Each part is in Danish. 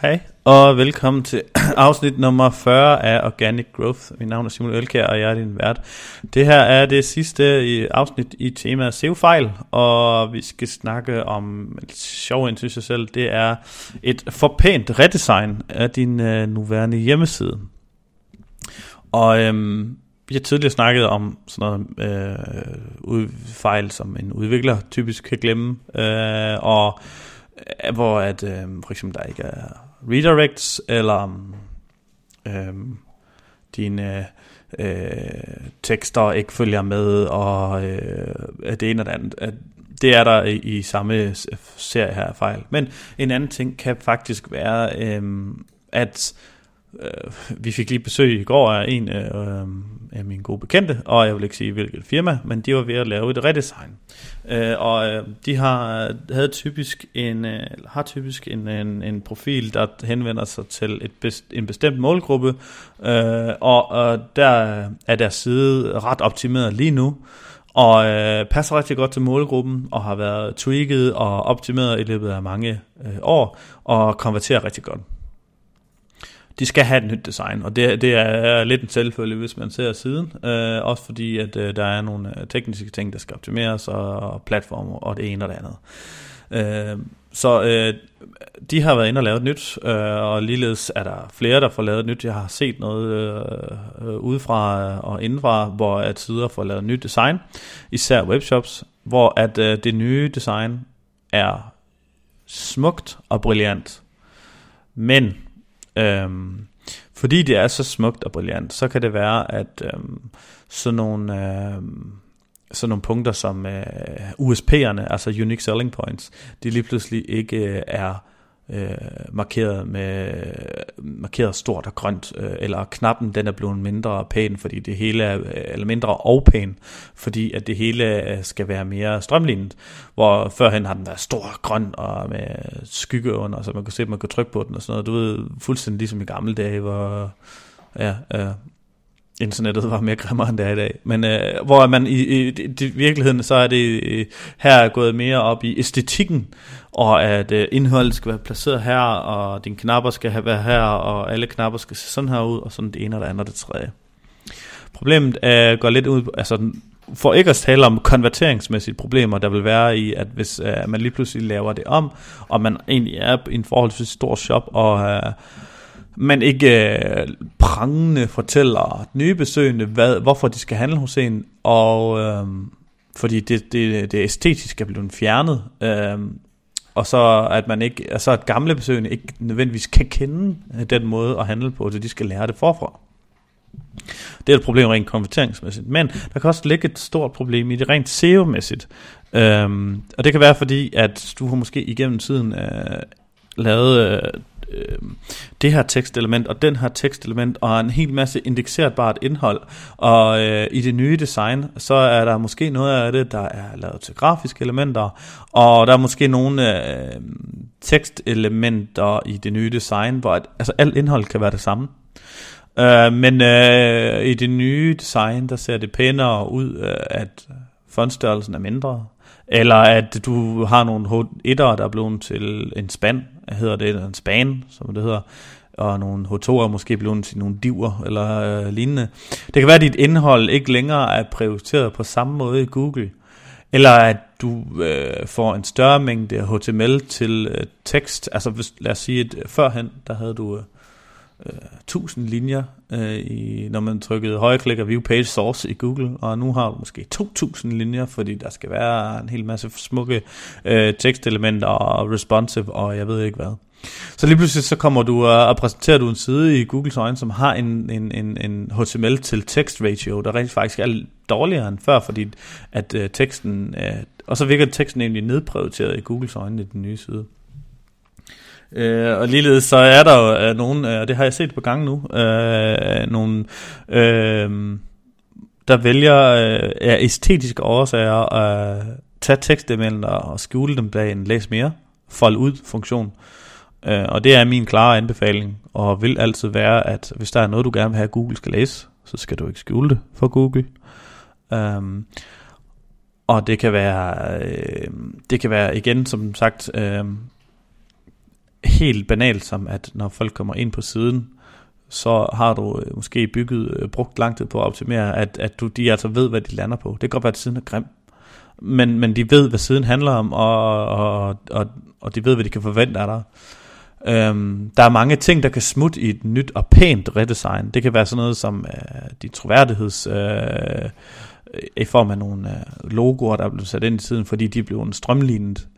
Hej, og velkommen til afsnit nummer 40 af Organic Growth. Mit navn er Simon Elkær, og jeg er din vært. Det her er det sidste afsnit i temaet SEO-fejl, og vi skal snakke om et sjov en, synes jeg selv. Det er et forpænt redesign af din øh, nuværende hjemmeside. Og øhm, vi har tidligere snakket om sådan noget øh, fejl, som en udvikler typisk kan glemme, øh, og øh, hvor at øh, for eksempel der ikke er redirects, eller øhm, dine øh, tekster ikke følger med, og øh, det ene og det andet. At det er der i, i samme serie her fejl. Men en anden ting kan faktisk være, øh, at øh, vi fik lige besøg i går af en øh, øh, af mine gode bekendte, og jeg vil ikke sige hvilket firma, men de var ved at lave et redesign. Øh, og øh, de har øh, havde typisk en øh, har typisk en, øh, en, en profil der henvender sig til et best, en bestemt målgruppe, øh, og, og der er deres side ret optimeret lige nu. Og øh, passer rigtig godt til målgruppen, og har været tweaked og optimeret i løbet af mange øh, år, og konverterer rigtig godt de skal have et nyt design, og det, det er lidt en selvfølge, hvis man ser siden. Øh, også fordi, at øh, der er nogle øh, tekniske ting, der skal optimeres, og, og platformer, og det ene og det andet. Øh, så øh, de har været inde og lavet nyt, øh, og ligeledes er der flere, der får lavet nyt. Jeg har set noget øh, øh udefra og indenfra, hvor at sider får lavet nyt design, især webshops, hvor at øh, det nye design er smukt og brilliant. Men Øhm, fordi det er så smukt og brilliant, så kan det være, at øhm, sådan nogle... Øhm, sådan nogle punkter som øh, USP'erne, altså Unique Selling Points, de lige pludselig ikke øh, er øh, markeret med markeret stort og grønt, øh, eller knappen den er blevet mindre pæn, fordi det hele er eller mindre og pæn, fordi at det hele øh, skal være mere strømlignet, hvor førhen har den været stor grøn og med skygge under, så man kunne se, at man kunne trykke på den og sådan noget. Du ved, fuldstændig ligesom i gamle dage, hvor ja, øh, internettet var mere grimmere end det er i dag. Men øh, hvor man i, i, i virkeligheden, så er det øh, her gået mere op i æstetikken, og at øh, indholdet skal være placeret her, og dine knapper skal have, være her, og alle knapper skal se sådan her ud, og sådan det ene og det andet og det tredje. Problemet er, går lidt ud, altså for ikke at tale om konverteringsmæssige problemer, der vil være i, at hvis øh, man lige pludselig laver det om, og man egentlig er i en forholdsvis stor shop, og øh, man ikke øh, prangende fortæller nye besøgende, hvad, hvorfor de skal handle hos en, og øh, fordi det, det, det æstetiske er blevet fjernet, øh, og så at man ikke, altså at gamle besøgende ikke nødvendigvis kan kende øh, den måde at handle på, så de skal lære det forfra. Det er et problem rent konverteringsmæssigt. Men der kan også ligge et stort problem i det rent SEO-mæssigt. Øhm, og det kan være fordi, at du har måske igennem tiden øh, lavet øh, øh, det her tekstelement og den her tekstelement og en hel masse indekserbart indhold. Og øh, i det nye design, så er der måske noget af det, der er lavet til grafiske elementer, og der er måske nogle øh, tekstelementer i det nye design, hvor at, altså alt indhold kan være det samme. Øh, men øh, i det nye design, der ser det pænere ud, øh, at fondstørrelsen er mindre, eller at du har nogle H1'ere, der er blevet til en span, hedder det, eller en span, som det hedder, og nogle H2'er måske blevet til nogle diver eller øh, lignende. Det kan være, at dit indhold ikke længere er prioriteret på samme måde i Google, eller at du øh, får en større mængde HTML til øh, tekst. Altså hvis, lad os sige, at øh, førhen, der havde du... Øh, øh, 1000 linjer, øh, i, når man trykkede højreklik og view page source i Google, og nu har du måske 2000 linjer, fordi der skal være en hel masse smukke øh, tekstelementer og responsive, og jeg ved ikke hvad. Så lige pludselig så kommer du øh, og præsenterer du en side i Googles øjne, som har en, en, en, en HTML til text ratio, der rent faktisk er dårligere end før, fordi at øh, teksten, øh, og så virker teksten egentlig nedprioriteret i Googles øjne i den nye side. Øh, og ligeledes så er der jo øh, nogen, øh, det har jeg set på gang nu, øh, nogle, øh, der vælger øh, af æstetiske årsager at øh, tage tekstelementer og skjule dem bag en læs mere, fold ud funktion. Øh, og det er min klare anbefaling, og vil altid være, at hvis der er noget, du gerne vil have, at Google skal læse, så skal du ikke skjule det for Google. Um, og det kan være, øh, det kan være igen, som sagt, øh, helt banalt som, at når folk kommer ind på siden, så har du øh, måske bygget, øh, brugt lang tid på at optimere, at, at du, de altså ved, hvad de lander på. Det kan godt være, at siden er grim, men, men de ved, hvad siden handler om, og, og, og, og de ved, hvad de kan forvente af dig. Øhm, der er mange ting, der kan smutte i et nyt og pænt redesign. Det kan være sådan noget som øh, de troværdigheds... Øh, i form af nogle øh, logoer, der blev sat ind i tiden, fordi de blev en strømlignet.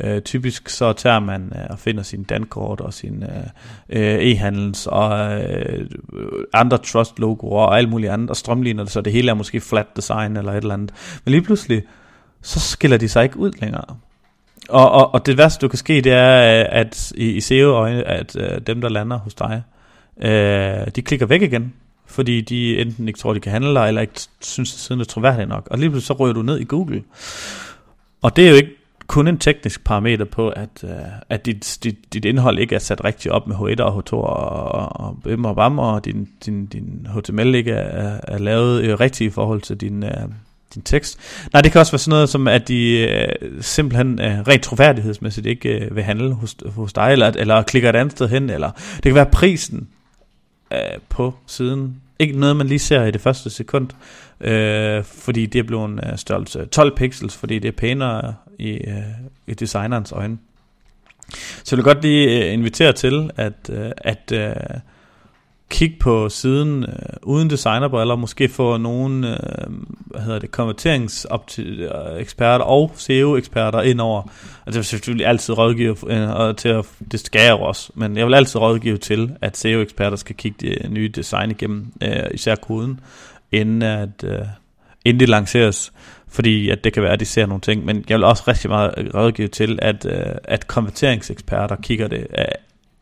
Øh, typisk så tager man øh, og finder sin dankort og sin øh, øh e-handels og øh, andre trust logoer og alt muligt andet og strømligner det, så det hele er måske flat design eller et eller andet. Men lige pludselig, så skiller de sig ikke ud længere. Og, og, og det værste, du kan ske, det er, at i, i SEO-øjne, at øh, dem, der lander hos dig, øh, de klikker væk igen, fordi de enten ikke tror, de kan handle dig, eller ikke synes, at siden er troværdig nok. Og lige pludselig så ryger du ned i Google. Og det er jo ikke kun en teknisk parameter på, at, uh, at dit, dit, dit indhold ikke er sat rigtigt op med H1 og H2 og, og BIM og BAM, og din, din, din HTML ikke er, er lavet uh, rigtigt i forhold til din, uh, din tekst. Nej, det kan også være sådan noget som, at de uh, simpelthen uh, rent troværdighedsmæssigt ikke uh, vil handle hos, hos dig, eller, eller klikker et andet sted hen, eller det kan være prisen øh, på siden. Ikke noget, man lige ser i det første sekund, øh, fordi det er blevet en øh, størrelse 12 pixels, fordi det er pænere i, øh, i designerens øjne. Så jeg vil godt lige øh, invitere til at, øh, at øh, kigge på siden øh, uden designerbriller, måske få nogle øh, hvad hedder det, konverteringseksperter og SEO-eksperter ind over. Altså jeg vil selvfølgelig altid rådgive, øh, og til at, det skal jeg også, men jeg vil altid rådgive til, at SEO-eksperter skal kigge det nye design igennem, øh, især koden, inden, at, øh, inden det lanceres, fordi at det kan være, at de ser nogle ting, men jeg vil også rigtig meget rådgive til, at, øh, at konverteringseksperter kigger det, øh,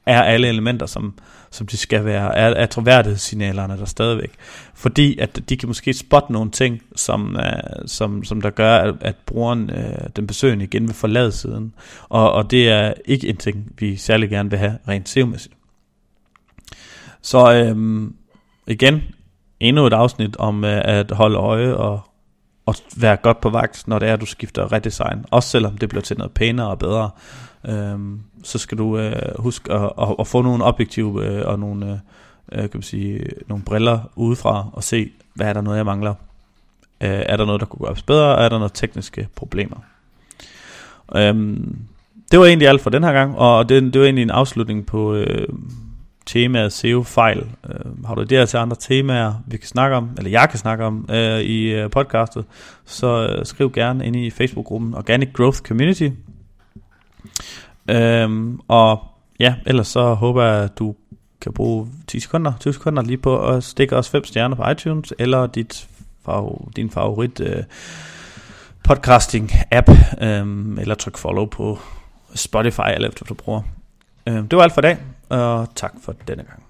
er alle elementer, som, som de skal være, er, er troværdighedssignalerne der stadigvæk. Fordi at de kan måske spotte nogle ting, som, uh, som, som der gør, at, at brugeren, uh, den besøgende igen vil forlade siden. Og, og det er ikke en ting, vi særlig gerne vil have rent SEO-mæssigt. Så øhm, igen, endnu et afsnit om øh, at holde øje og, og være godt på vagt, når det er, at du skifter redesign. Også selvom det bliver til noget pænere og bedre. Øhm, så skal du øh, huske at, at, at få nogle objektive øh, og nogle, øh, øh, kan man sige, nogle briller udefra og se, hvad er der noget, jeg mangler. Øh, er der noget, der kunne gøres bedre? Er der noget tekniske problemer? Øhm, det var egentlig alt for den her gang, og det, det var egentlig en afslutning på... Øh, temaet SEO-fejl. Øh, har du idéer til andre temaer, vi kan snakke om, eller jeg kan snakke om øh, i øh, podcastet, så øh, skriv gerne ind i Facebook-gruppen Organic Growth Community. Øhm, og ja, ellers så håber jeg, at du kan bruge 10 sekunder, 20 sekunder lige på at stikke os 5 stjerner på iTunes, eller dit, din favorit øh, podcasting app, øh, eller tryk follow på Spotify, eller efter du bruger. Øh, det var alt for i dag og tak for denne gang.